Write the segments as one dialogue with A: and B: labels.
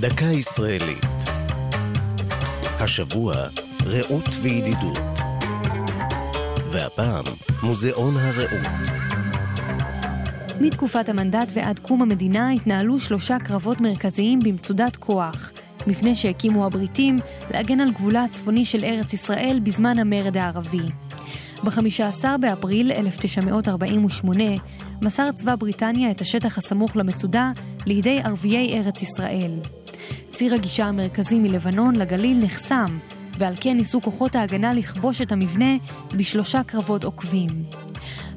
A: דקה ישראלית. השבוע, רעות וידידות. והפעם, מוזיאון הרעות.
B: מתקופת המנדט ועד קום המדינה התנהלו שלושה קרבות מרכזיים במצודת כוח, מפני שהקימו הבריטים להגן על גבולה הצפוני של ארץ ישראל בזמן המרד הערבי. ב-15 באפריל 1948 מסר צבא בריטניה את השטח הסמוך למצודה לידי ערביי ארץ ישראל. ציר הגישה המרכזי מלבנון לגליל נחסם, ועל כן ניסו כוחות ההגנה לכבוש את המבנה בשלושה קרבות עוקבים.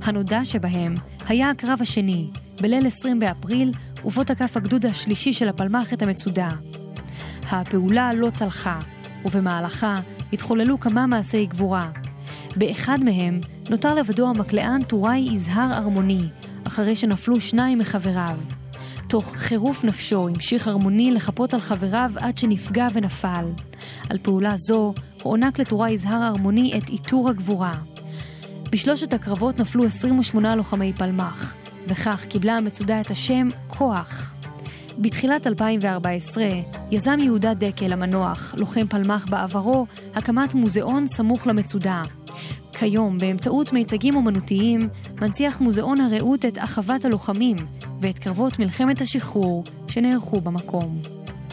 B: הנודע שבהם היה הקרב השני, בליל 20 באפריל, ובו תקף הגדוד השלישי של הפלמ"ח את המצודה. הפעולה לא צלחה, ובמהלכה התחוללו כמה מעשי גבורה. באחד מהם נותר לבדו המקלען טוראי יזהר ארמוני, אחרי שנפלו שניים מחבריו. תוך חירוף נפשו המשיך ארמוני לחפות על חבריו עד שנפגע ונפל. על פעולה זו הוענק לטוראי יזהר ארמוני את עיטור הגבורה. בשלושת הקרבות נפלו 28 לוחמי פלמ"ח, וכך קיבלה המצודה את השם כוח. בתחילת 2014 יזם יהודה דקל המנוח, לוחם פלמ"ח בעברו, הקמת מוזיאון סמוך למצודה. כיום, באמצעות מיצגים אומנותיים, מנציח מוזיאון הרעות את אחוות הלוחמים ואת קרבות מלחמת השחרור שנערכו במקום.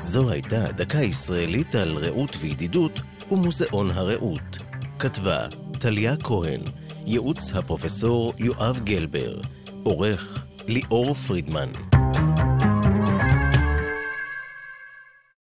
A: זו הייתה דקה ישראלית על רעות וידידות ומוזיאון הרעות. כתבה טליה כהן, ייעוץ הפרופסור יואב גלבר, עורך ליאור פרידמן.